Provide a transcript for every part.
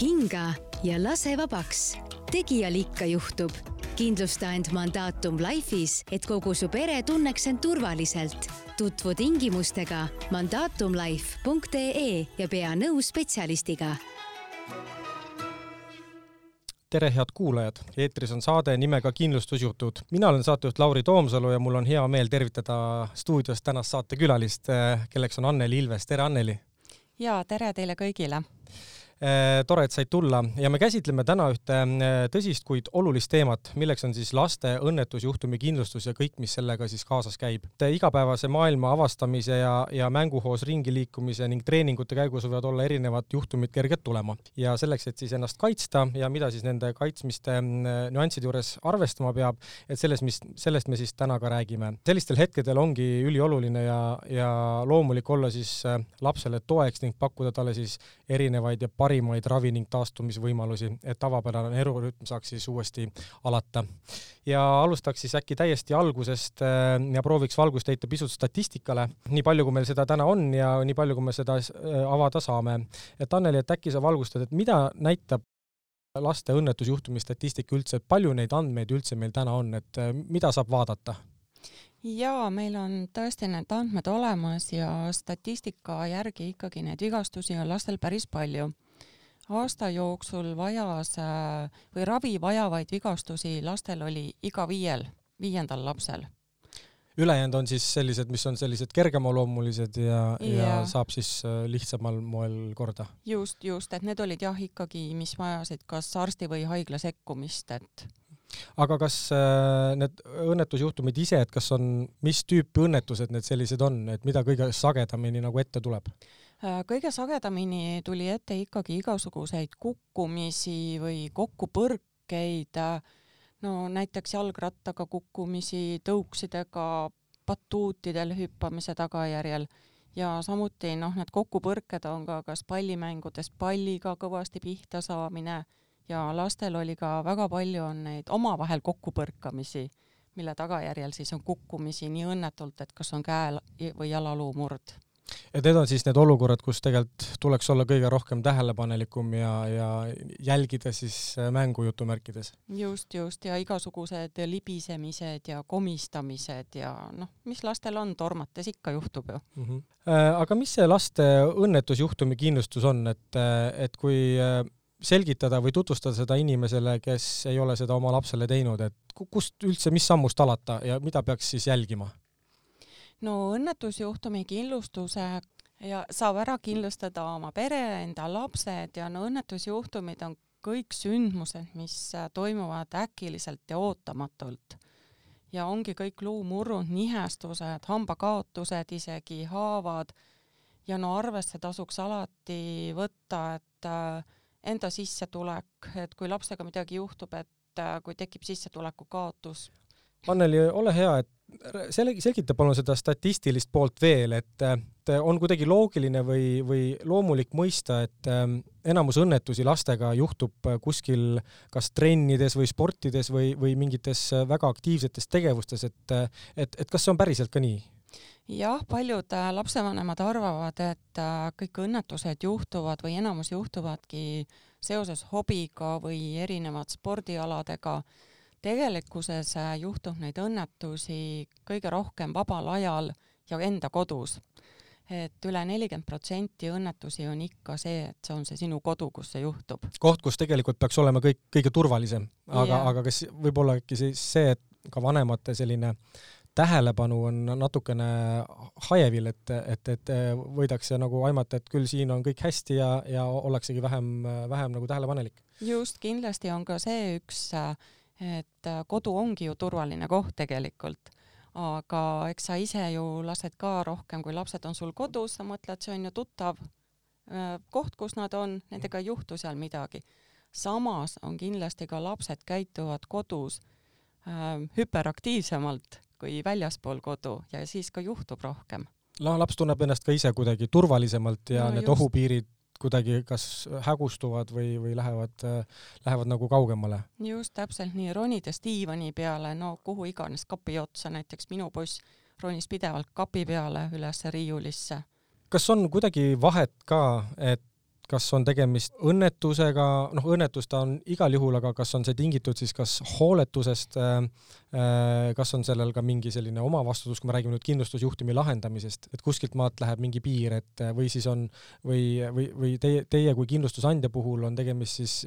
hinga ja lase vabaks. tegijal ikka juhtub. kindlusta end Mandatum Life'is, et kogu su pere tunneks end turvaliselt. tutvu tingimustega mandatumlife.ee ja pea nõu spetsialistiga tere, head kuulajad! eetris on saade nimega Kindlustusjutud. mina olen saatejuht Lauri Toomsalu ja mul on hea meel tervitada stuudios tänast saatekülalist, kelleks on Anneli Ilves. tere, Anneli! ja tere teile kõigile! Äh, tore, et said tulla ja me käsitleme täna ühte äh, tõsist, kuid olulist teemat, milleks on siis laste õnnetusjuhtumi kindlustus ja kõik, mis sellega siis kaasas käib. igapäevase maailma avastamise ja, ja mänguhoos ringi liikumise ning treeningute käigus võivad olla erinevad juhtumid kerged tulema ja selleks, et siis ennast kaitsta ja mida siis nende kaitsmiste mm, nüansside juures arvestama peab, et selles, mis, sellest me siis täna ka räägime. sellistel hetkedel ongi ülioluline ja, ja loomulik olla siis äh, lapsele toeks ning pakkuda talle siis erinevaid ja parimaid ravi ning taastumisvõimalusi, et tavapärane elurütm saaks siis uuesti alata. ja alustaks siis äkki täiesti algusest äh, ja prooviks valgust heita pisut statistikale, nii palju, kui meil seda täna on ja nii palju, kui me seda äh, avada saame. et Anneli, et äkki sa valgustad, et mida näitab laste õnnetusjuhtumi statistika üldse, et palju neid andmeid üldse meil täna on, et äh, mida saab vaadata? jaa, meil on tõesti need andmed olemas ja statistika järgi ikkagi neid vigastusi on lastel päris palju aasta jooksul vajas äh, või ravi vajavaid vigastusi lastel oli iga viiel, viiendal lapsel. ülejäänud on siis sellised, mis on sellised kergemaloomulised ja, ja., ja saab siis äh, lihtsamal moel korda? just, just, et need olid jah ikkagi, mis vajasid kas arsti või haigla sekkumist, et aga kas äh, need õnnetusjuhtumid ise, et kas on, mis tüüpi õnnetused need sellised on, et mida kõige sagedamini nagu ette tuleb? Äh, kõige sagedamini tuli ette ikkagi igasuguseid kukkumisi või kokkupõrkeid, no näiteks jalgrattaga kukkumisi, tõuksidega batuutidel hüppamise tagajärjel. Ja samuti noh, need kokkupõrked on ka kas pallimängudes palliga kõvasti pihta saamine ja lastel oli ka väga palju on neid omavahel kokkupõrkamisi, mille tagajärjel siis on kukkumisi nii õnnetult, et kas on käe või jalaluu murd et need on siis need olukorrad, kus tegelikult tuleks olla kõige rohkem tähelepanelikum ja, ja jälgida siis äh, mängu jutumärkides. just, just ja igasugused libisemised ja komistamised ja noh, mis lastel on, tormates ikka juhtub ju mm. -hmm. aga mis see laste õnnetusjuhtumi kindlustus on, et, äh, et kui selgitada või tutvustada seda inimesele, kes ei ole seda oma lapsele teinud, et kust üldse, mis sammust alata ja mida peaks siis jälgima? No õnnetusjuhtumi kindlustuse ja saab ära kindlustada oma pere, enda lapsed ja no õnnetusjuhtumid on kõik sündmused, mis toimuvad äkiliselt ja ootamatult. ja ongi kõik luumurrud, nihestused, hambakaotused, isegi haavad ja no arvesse tasuks alati võtta, et äh, enda sissetulek, et kui lapsega midagi juhtub, et äh, kui tekib sissetuleku kaotus. Anneli, ole hea, et selgi-, selgita palun seda statistilist poolt veel, et on kuidagi loogiline või, või loomulik mõista, et ähm, enamus õnnetusi lastega juhtub kuskil kas trennides või sportides või, või mingites väga aktiivsetes tegevustes, et, et, et kas see on päriselt ka nii? jah, paljud äh, lapsevanemad arvavad, et äh, kõik õnnetused juhtuvad või enamus juhtuvadki seoses hobiga või erinevad spordialadega tegelikkuses äh, juhtub neid õnnetusi kõige rohkem vabal ajal ja enda kodus. et üle nelikümmend protsenti õnnetusi on ikka see, et see on see sinu kodu, kus see juhtub. koht, kus tegelikult peaks olema kõik kõige turvalisem, aga, aga kas võib olla äkki siis see, et ka vanemate selline tähelepanu on natukene hajevil, et, et, et võidakse nagu aimata, et küll siin on kõik hästi ja, ja ollaksegi vähem, vähem nagu tähelepanelik. just, kindlasti on ka see üks äh, et äh, kodu ongi ju turvaline koht tegelikult, aga eks sa ise ju lased ka rohkem, kui lapsed on sul kodus, sa mõtled, see on ju tuttav äh, koht, kus nad on, nendega ei juhtu seal midagi. samas on kindlasti ka lapsed käituvad kodus äh, hüperaktiivsemalt kui väljaspool kodu ja siis ka juhtub rohkem. no laps tunneb ennast ka ise kuidagi turvalisemalt ja no, need just. ohupiirid kuidagi kas hägustuvad või, või lähevad, lähevad nagu kaugemale. just täpselt nii, ronides diivani peale, no kuhu iganes kapi otsa, näiteks minu poiss ronis pidevalt kapi peale üles riiulisse. kas on kuidagi vahet ka, et kas on tegemist õnnetusega, noh, õnnetus ta on igal juhul, aga kas on see tingitud siis kas hooletusest, kas on sellel ka mingi selline omavastutus, kui me räägime nüüd kindlustusjuhtumi lahendamisest, et kuskilt maalt läheb mingi piir, et või siis on või, või, või teie, teie kui kindlustusandja puhul on tegemist siis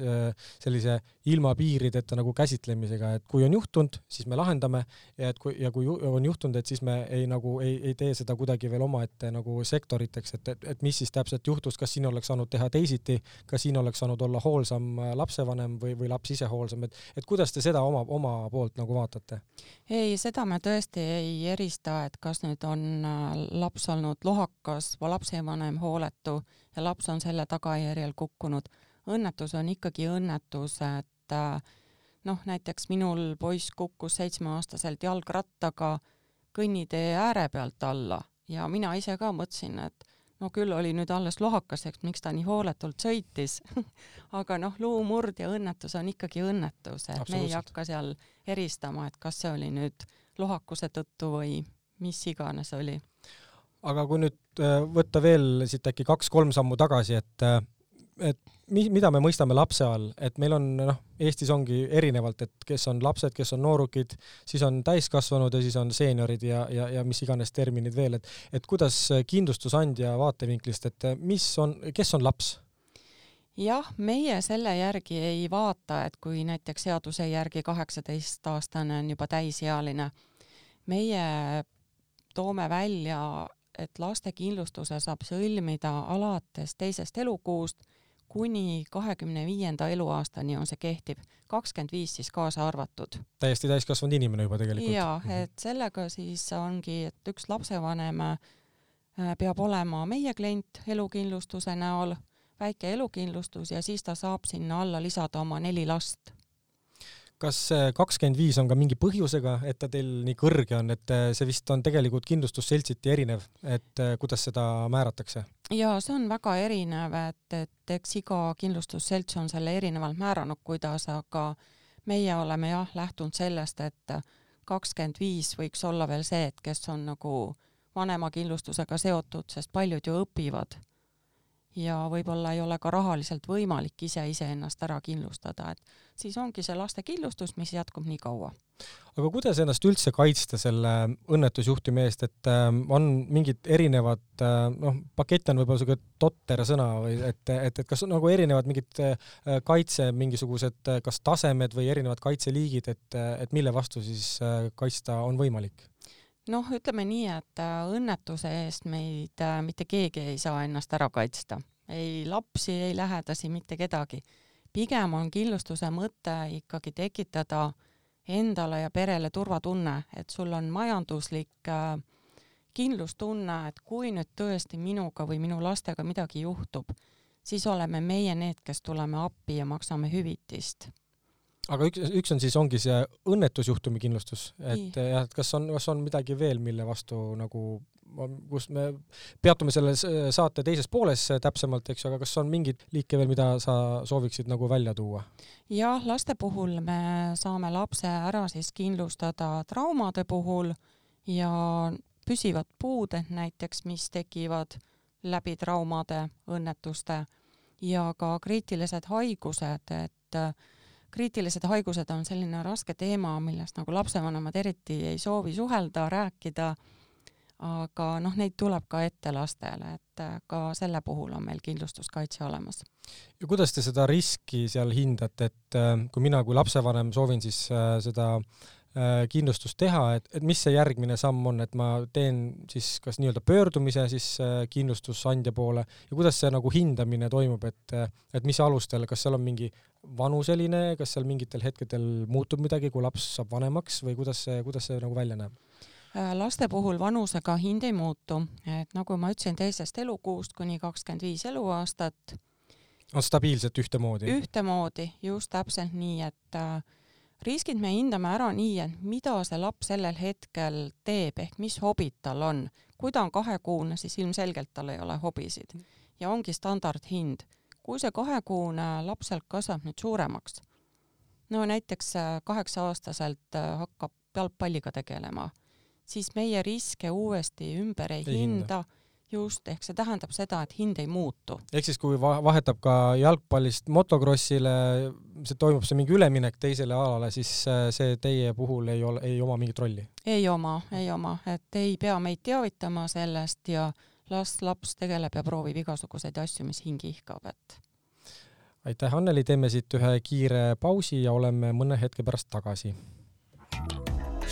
sellise ilma piirideta nagu käsitlemisega, et kui on juhtunud, siis me lahendame ja et kui, ja kui on juhtunud, et siis me ei nagu ei, ei tee seda kuidagi veel omaette nagu sektoriteks, et, et, et mis siis täpselt juhtus, kas siin oleks saanud teha teisiti, kas siin oleks saanud olla hoolsam äh, lapsevanem või, või laps ise hoolsam, et, et kuidas te seda oma, oma poolt nagu vaatate? ei, seda me tõesti ei erista, et kas nüüd on äh, laps olnud lohakas või lapsevanem hooletu ja laps on selle tagajärjel kukkunud. õnnetus on ikkagi õnnetus, et äh, noh, näiteks minul poiss kukkus seitsmeaastaselt jalgrattaga kõnnitee ääre pealt alla ja mina ise ka mõtlesin, et no küll oli nüüd alles lohakas, eks miks ta nii hooletult sõitis aga noh, luumurd ja õnnetus on ikkagi õnnetus, et me ei hakka seal eristama, et kas see oli nüüd lohakuse tõttu või mis iganes oli. aga kui nüüd äh, võtta veel siit äkki kaks-kolm sammu tagasi, et äh, et mi-, mida me mõistame lapse all, et meil on noh, Eestis ongi erinevalt, et kes on lapsed, kes on noorukid, siis on täiskasvanud ja siis on seeniorid ja, ja, ja mis iganes terminid veel, et et kuidas kindlustusandja vaatevinklist, et mis on, kes on laps? jah, meie selle järgi ei vaata, et kui näiteks seaduse järgi kaheksateistaastane on juba täisealine, meie toome välja, et lastekindlustuse saab sõlmida alates teisest elukuust kuni kahekümne viienda eluaastani on see kehtiv, kakskümmend viis siis kaasa arvatud. täiesti täiskasvanud inimene juba tegelikult. jaa, mhm. et sellega siis ongi, et üks lapsevanem äh, peab olema meie klient elukindlustuse näol, väike elukindlustus ja siis ta saab sinna alla lisada oma neli last kas kakskümmend viis on ka mingi põhjusega, et ta teil nii kõrge on, et äh, see vist on tegelikult kindlustusseltsiti erinev, et äh, kuidas seda määratakse? Jaa, see on väga erinev, et, et eks iga kindlustusselts on selle erinevalt määranud, kuidas, aga meie oleme jah, lähtunud sellest, et kakskümmend viis võiks olla veel see, et kes on nagu vanemakindlustusega seotud, sest paljud ju õpivad ja võib-olla ei ole ka rahaliselt võimalik ise iseennast ära kindlustada, et siis ongi see lastekindlustus, mis jätkub nii kaua. aga kuidas ennast üldse kaitsta selle õnnetusjuhtumi eest, et äh, on mingid erinevad äh, noh, pakett on võib-olla siuke totter sõna või et, et, et kas on nagu erinevad mingid äh, kaitse, mingisugused äh, kas tasemed või erinevad kaitseliigid, et, et mille vastu siis äh, kaitsta on võimalik? Noh, ütleme nii, et äh, õnnetuse eest meid äh, mitte keegi ei saa ennast ära kaitsta, ei lapsi, ei lähedasi, mitte kedagi. pigem on kindlustuse mõte ikkagi tekitada endale ja perele turvatunne, et sul on majanduslik äh, kindlustunne, et kui nüüd tõesti minuga või minu lastega midagi juhtub, siis oleme meie need, kes tuleme appi ja maksame hüvitist aga üks, üks on siis, ongi see õnnetusjuhtumi kindlustus, et jah, et kas on, kas on midagi veel, mille vastu nagu kus me peatume selle saate teises pooles täpsemalt, eks ju, aga kas on mingeid liike veel, mida sa sooviksid nagu välja tuua? jah, laste puhul me saame lapse ära siis kindlustada traumade puhul ja püsivad puuded näiteks, mis tekivad läbi traumade, õnnetuste ja ka kriitilised haigused, et kriitilised haigused on selline raske teema, millest nagu lapsevanemad eriti ei soovi suhelda, rääkida, aga noh, neid tuleb ka ette lastele, et äh, ka selle puhul on meil kindlustuskaitse olemas. ja kuidas te seda riski seal hindate, et äh, kui mina kui lapsevanem soovin siis äh, seda kindlustust teha, et, et mis see järgmine samm on, et ma teen siis kas nii-öelda pöördumise siis kindlustusandja poole ja kuidas see nagu hindamine toimub, et, et mis alustel, kas seal on mingi vanuseline, kas seal mingitel hetkedel muutub midagi, kui laps saab vanemaks või kuidas see, kuidas see nagu välja näeb? Äh, laste puhul vanusega hind ei muutu, et nagu ma ütlesin, teisest elukuust kuni kakskümmend viis eluaastat. on stabiilselt ühtemoodi? ühtemoodi, just täpselt nii, et äh, riskid me hindame ära nii, et mida see laps sellel hetkel teeb, ehk mis hobid tal on. kui ta on kahekuune, siis ilmselgelt tal ei ole hobisid. Ja ongi standardhind kui see kahekuune lapsel kasvab nüüd suuremaks, no näiteks äh, kaheksa-aastaselt äh, hakkab jalgpalliga tegelema, siis meie riske uuesti ümber ei, ei hinda just, ehk see tähendab seda, et hind ei muutu. ehk siis, kui vahetab ka jalgpallist motokrossile, see toimub see mingi üleminek teisele alale, siis äh, see teie puhul ei ole, ei oma mingit rolli? ei oma, ei oma, et ei pea meid teavitama sellest ja las laps tegeleb ja proovib igasuguseid asju, mis hing ihkab, et aitäh, Anneli, teeme siit ühe kiire pausi ja oleme mõne hetke pärast tagasi.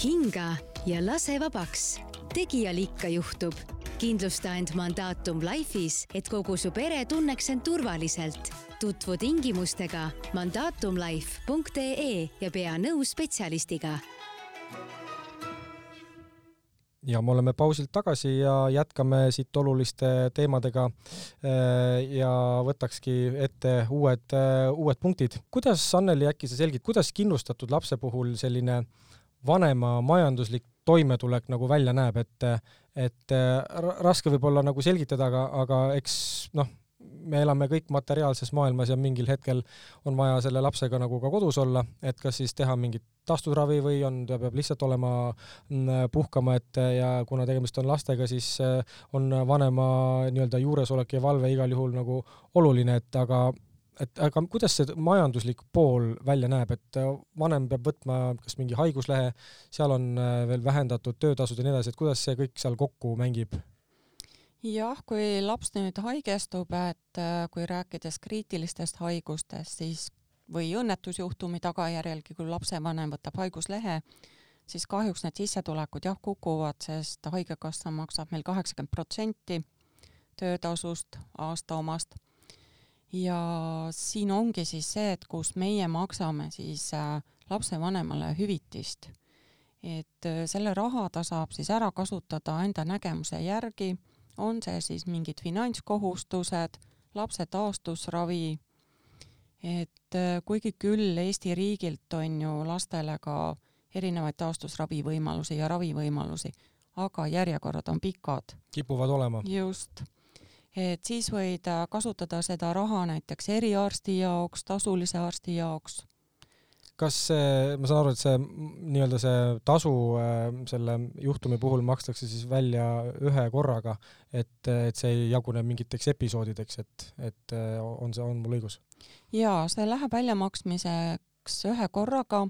hinga ja lase vabaks, tegijal ikka juhtub kindlusta end Mandatum Life'is, et kogu su pere tunneks end turvaliselt. tutvu tingimustega mandatumlife.ee ja pea nõu spetsialistiga. ja me oleme pausilt tagasi ja jätkame siit oluliste teemadega. Äh, ja võtakski ette uued, äh, uued punktid. kuidas, Anneli, äkki sa selgid, kuidas kindlustatud lapse puhul selline vanema majanduslik toimetulek nagu välja näeb, et, et äh, raske võib-olla nagu selgitada, aga, aga eks noh, me elame kõik materiaalses maailmas ja mingil hetkel on vaja selle lapsega nagu ka kodus olla, et kas siis teha mingit taastusravi või on, ta peab lihtsalt olema mm, puhkama, et ja kuna tegemist on lastega, siis äh, on vanema nii-öelda juuresolek ja valve igal juhul nagu oluline, et aga et aga kuidas see majanduslik pool välja näeb, et äh, vanem peab võtma kas mingi haiguslehe, seal on äh, veel vähendatud töötasud ja nii edasi, et kuidas see kõik seal kokku mängib? jah, kui laps nüüd haigestub, et äh, kui rääkides kriitilistest haigustest, siis või õnnetusjuhtumi tagajärjelgi, kui lapsevanem võtab haiguslehe, siis kahjuks need sissetulekud jah kukuvad, sest Haigekassa maksab meil kaheksakümmend protsenti töötasust aasta omast ja siin ongi siis see, et kus meie maksame siis äh, lapsevanemale hüvitist. et äh, selle raha ta saab siis ära kasutada enda nägemuse järgi, on see siis mingid finantskohustused, lapse taastusravi, et äh, kuigi küll Eesti riigilt on ju lastele ka erinevaid taastusravivõimalusi ja ravivõimalusi, aga järjekorrad on pikad. kipuvad olema. just et siis võid äh, kasutada seda raha näiteks eriarsti jaoks, tasulise arsti jaoks. kas see, ma saan aru, et see nii-öelda see tasu äh, selle juhtumi puhul makstakse siis välja ühe korraga, et, et see ei jagune mingiteks episoodideks, et, et äh, on see, on mul õigus? jaa, see läheb väljamaksmiseks ühe korraga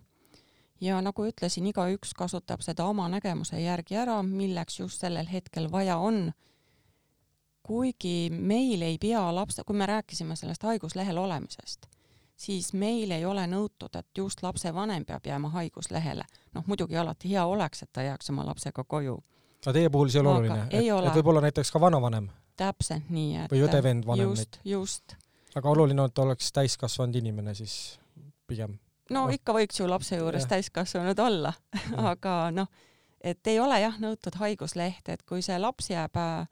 ja nagu ütlesin, igaüks kasutab seda oma nägemuse järgi ära, milleks just sellel hetkel vaja on kuigi meil ei pea lapse, kui me rääkisime sellest haiguslehel olemisest, siis meil ei ole nõutud, et just lapsevanem peab jääma haiguslehele. noh, muidugi alati hea oleks, et ta jääks oma lapsega koju. aga teie puhul see ei ole oluline? et, et võib-olla näiteks ka vanavanem? täpselt nii, et või õde-vend vanem just, just. aga oluline on, et oleks täiskasvanud inimene siis pigem? no oh. ikka võiks ju lapse juures ja. täiskasvanud olla aga noh, et ei ole jah nõutud haigusleht, et kui see laps jääb äh,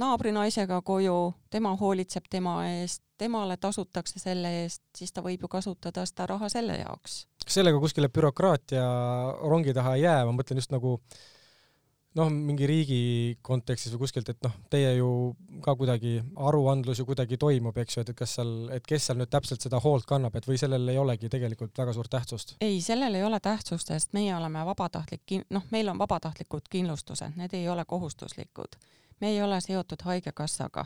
naabrinaisega koju, tema hoolitseb tema eest, temale tasutakse selle eest, siis ta võib ju kasutada seda raha selle jaoks. kas sellega kuskile bürokraatia rongi taha ei jää, ma mõtlen just nagu noh, mingi riigi kontekstis või kuskilt, et noh, teie ju ka kuidagi, aruandlus ju kuidagi toimub, eks ju, et kas seal, et kes seal nüüd täpselt seda hoolt kannab, et või sellel ei olegi tegelikult väga suurt tähtsust? ei, sellel ei ole tähtsust, sest meie oleme vabatahtlik, noh, meil on vabatahtlikud kindlustused, need ei ole kohustuslikud me ei ole seotud Haigekassaga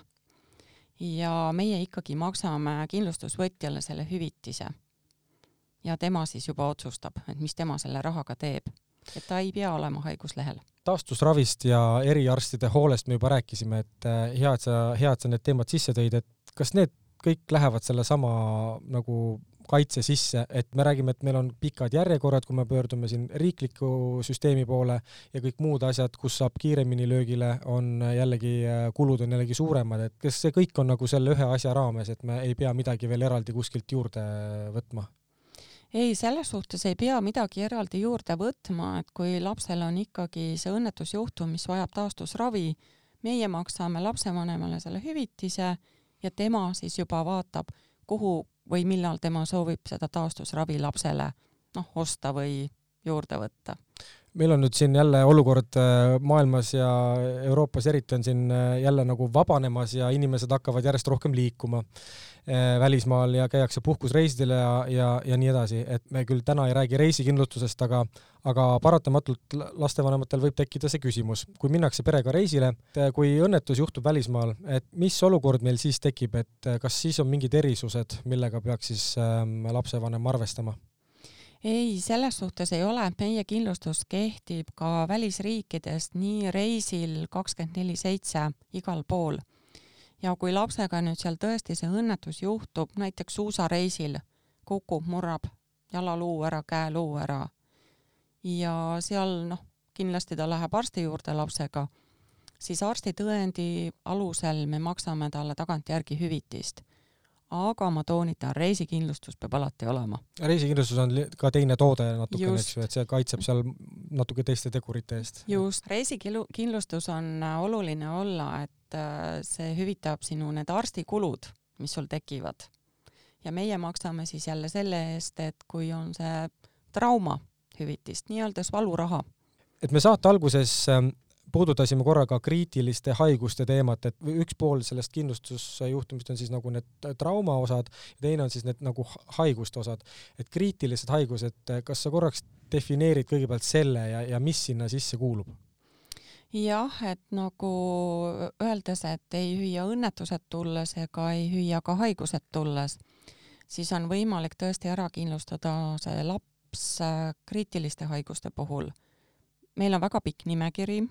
ja meie ikkagi maksame kindlustusvõtjale selle hüvitise. ja tema siis juba otsustab, et mis tema selle rahaga teeb, et ta ei pea olema haiguslehel. taastusravist ja eriarstide hoolest me juba rääkisime, et eh, hea, et sa, hea, et sa need teemad sisse tõid, et kas need kõik lähevad sellesama nagu kaitse sisse, et me räägime, et meil on pikad järjekorrad, kui me pöördume siin riikliku süsteemi poole ja kõik muud asjad, kus saab kiiremini löögile, on jällegi, kulud on jällegi suuremad, et kas see kõik on nagu selle ühe asja raames, et me ei pea midagi veel eraldi kuskilt juurde võtma? ei, selles suhtes ei pea midagi eraldi juurde võtma, et kui lapsel on ikkagi see õnnetusjuhtum, mis vajab taastusravi, meie maksame lapsevanemale selle hüvitise ja tema siis juba vaatab, kuhu või millal tema soovib seda taastusravi lapsele noh, osta või juurde võtta. Meil on nüüd siin jälle olukord äh, maailmas ja Euroopas eriti on siin äh, jälle nagu vabanemas ja inimesed hakkavad järjest rohkem liikuma äh, välismaal ja käiakse puhkusreisidel ja, ja, ja nii edasi, et me küll täna ei räägi reisikindlustusest, aga aga paratamatult lastevanematel võib tekkida see küsimus, kui minnakse perega reisile, kui õnnetus juhtub välismaal, et mis olukord meil siis tekib, et kas siis on mingid erisused, millega peaks siis ähm, lapsevanem arvestama? Ei, selles suhtes ei ole, meie kindlustus kehtib ka välisriikidest nii reisil kakskümmend neli seitse igal pool. ja kui lapsega nüüd seal tõesti see õnnetus juhtub, näiteks suusareisil kukub, murrab jalaluu ära, käeluu ära. Ja seal noh, kindlasti ta läheb arsti juurde lapsega, siis arstitõendi alusel me maksame talle tagantjärgi hüvitist aga ma toonitan, reisikindlustus peab alati olema. reisikindlustus on ka teine toode natukene, eks ju, et see kaitseb seal natuke teiste tegurite eest. just, reisikindlustus on äh, oluline olla, et äh, see hüvitab sinu need arstikulud, mis sul tekivad. ja meie maksame siis jälle selle eest, et kui on see trauma hüvitist, nii-öelda valuraha. et me saate alguses ähm, puudutasime korra ka kriitiliste haiguste teemat, et üks pool sellest kindlustusjuhtumist on siis nagu need traumaosad ja teine on siis need nagu haiguste osad. et kriitilised haigused, kas sa korraks defineerid kõigepealt selle ja, ja mis sinna sisse kuulub? jah, et nagu öeldes, et ei hüüa õnnetused tulles ega ei hüüa ka haigused tulles, siis on võimalik tõesti ära kindlustada see laps kriitiliste haiguste puhul. meil on väga pikk nimekiri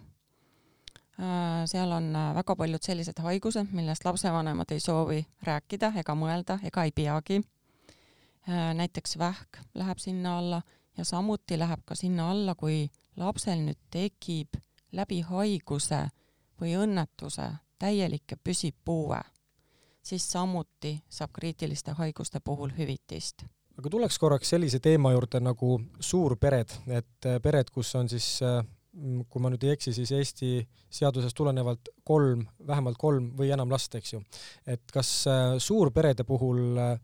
seal on äh, väga paljud sellised haigused, millest lapsevanemad ei soovi rääkida ega mõelda ega ei peagi. Äh, näiteks vähk läheb sinna alla ja samuti läheb ka sinna alla, kui lapsel nüüd tekib läbi haiguse või õnnetuse täielik ja püsiv puue, siis samuti saab kriitiliste haiguste puhul hüvitist aga tuleks korraks sellise teema juurde nagu suurpered, et pered, kus on siis kui ma nüüd ei eksi, siis Eesti seadusest tulenevalt kolm, vähemalt kolm või enam last, eks ju. et kas äh, suurperede puhul äh,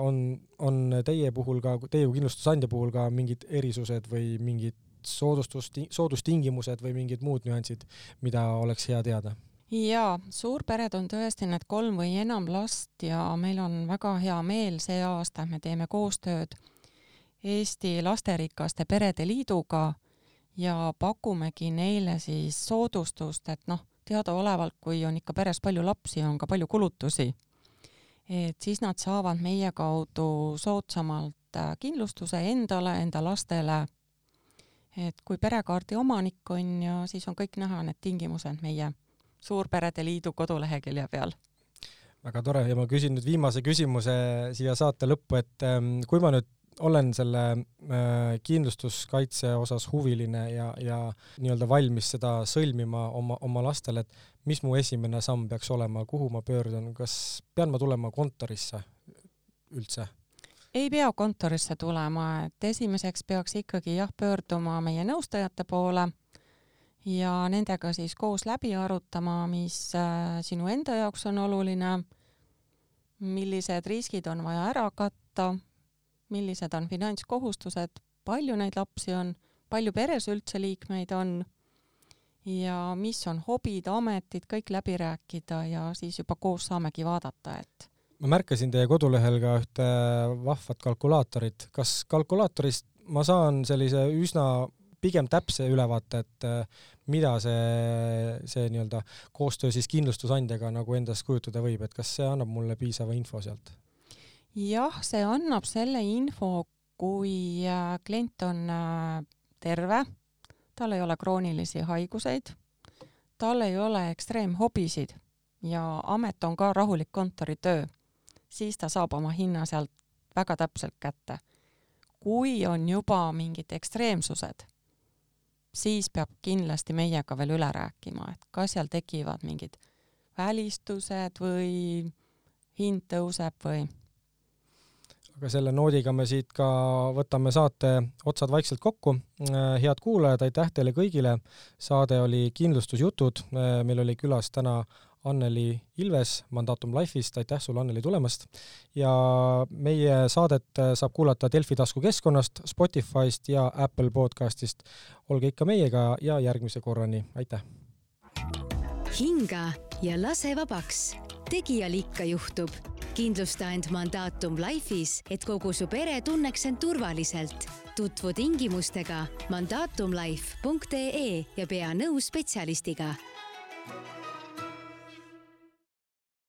on, on teie puhul ka, teie kui kindlustusandja puhul ka mingid erisused või mingid soodustus, soodustingimused või mingid muud nüansid, mida oleks hea teada? jaa, suurpered on tõesti need kolm või enam last ja meil on väga hea meel see aasta, me teeme koostööd Eesti Lasterikaste Perede Liiduga ja pakumegi neile siis soodustust, et noh, teadaolevalt, kui on ikka peres palju lapsi, on ka palju kulutusi. et siis nad saavad meie kaudu soodsamalt äh, kindlustuse endale, enda lastele. et kui perekaardi omanik on ja siis on kõik näha, need tingimused meie Suurperede Liidu kodulehekülje peal väga tore ja ma küsin nüüd viimase küsimuse siia saate lõppu, et ähm, kui ma nüüd olen selle äh, kindlustuskaitse osas huviline ja, ja nii-öelda valmis seda sõlmima oma, oma lastele, et mis mu esimene samm peaks olema, kuhu ma pöördun, kas pean ma tulema kontorisse üldse? ei pea kontorisse tulema, et esimeseks peaks ikkagi jah, pöörduma meie nõustajate poole ja nendega siis koos läbi arutama, mis äh, sinu enda jaoks on oluline, millised riskid on vaja ära katta millised on finantskohustused, palju neid lapsi on, palju peres üldse liikmeid on ja mis on hobid, ametid, kõik läbi rääkida ja siis juba koos saamegi vaadata, et ma märkasin teie kodulehel ka ühte vahvat kalkulaatorit, kas kalkulaatorist ma saan sellise üsna pigem täpse ülevaate, et äh, mida see, see nii-öelda koostöö siis kindlustusandjaga nagu endast kujutada võib, et kas see annab mulle piisava info sealt? Jah, see annab selle info, kui äh, klient on äh, terve, tal ei ole kroonilisi haiguseid, tal ei ole ekstreemhobisid ja amet on ka rahulik kontoritöö, siis ta saab oma hinna sealt väga täpselt kätte. kui on juba mingid ekstreemsused, siis peab kindlasti meiega veel üle rääkima, et kas seal tekivad mingid välistused või hind tõuseb või aga selle noodiga me siit ka võtame saate otsad vaikselt kokku. Äh, head kuulajad, aitäh teile kõigile. saade oli Kindlustusjutud. Äh, meil oli külas täna Anneli Ilves Mandatum Life'ist, aitäh sulle, Anneli, tulemast! ja meie saadet saab kuulata Delfi taskukeskkonnast, Spotify'st ja Apple podcast'ist. olge ikka meiega ja järgmise korrani, aitäh! hinga ja lase vabaks. tegijal ikka juhtub. Kindlusta end Mandatum Life'is, et kogu su pere tunneks end turvaliselt. tutvu tingimustega mandatumlife.ee ja pea nõu spetsialistiga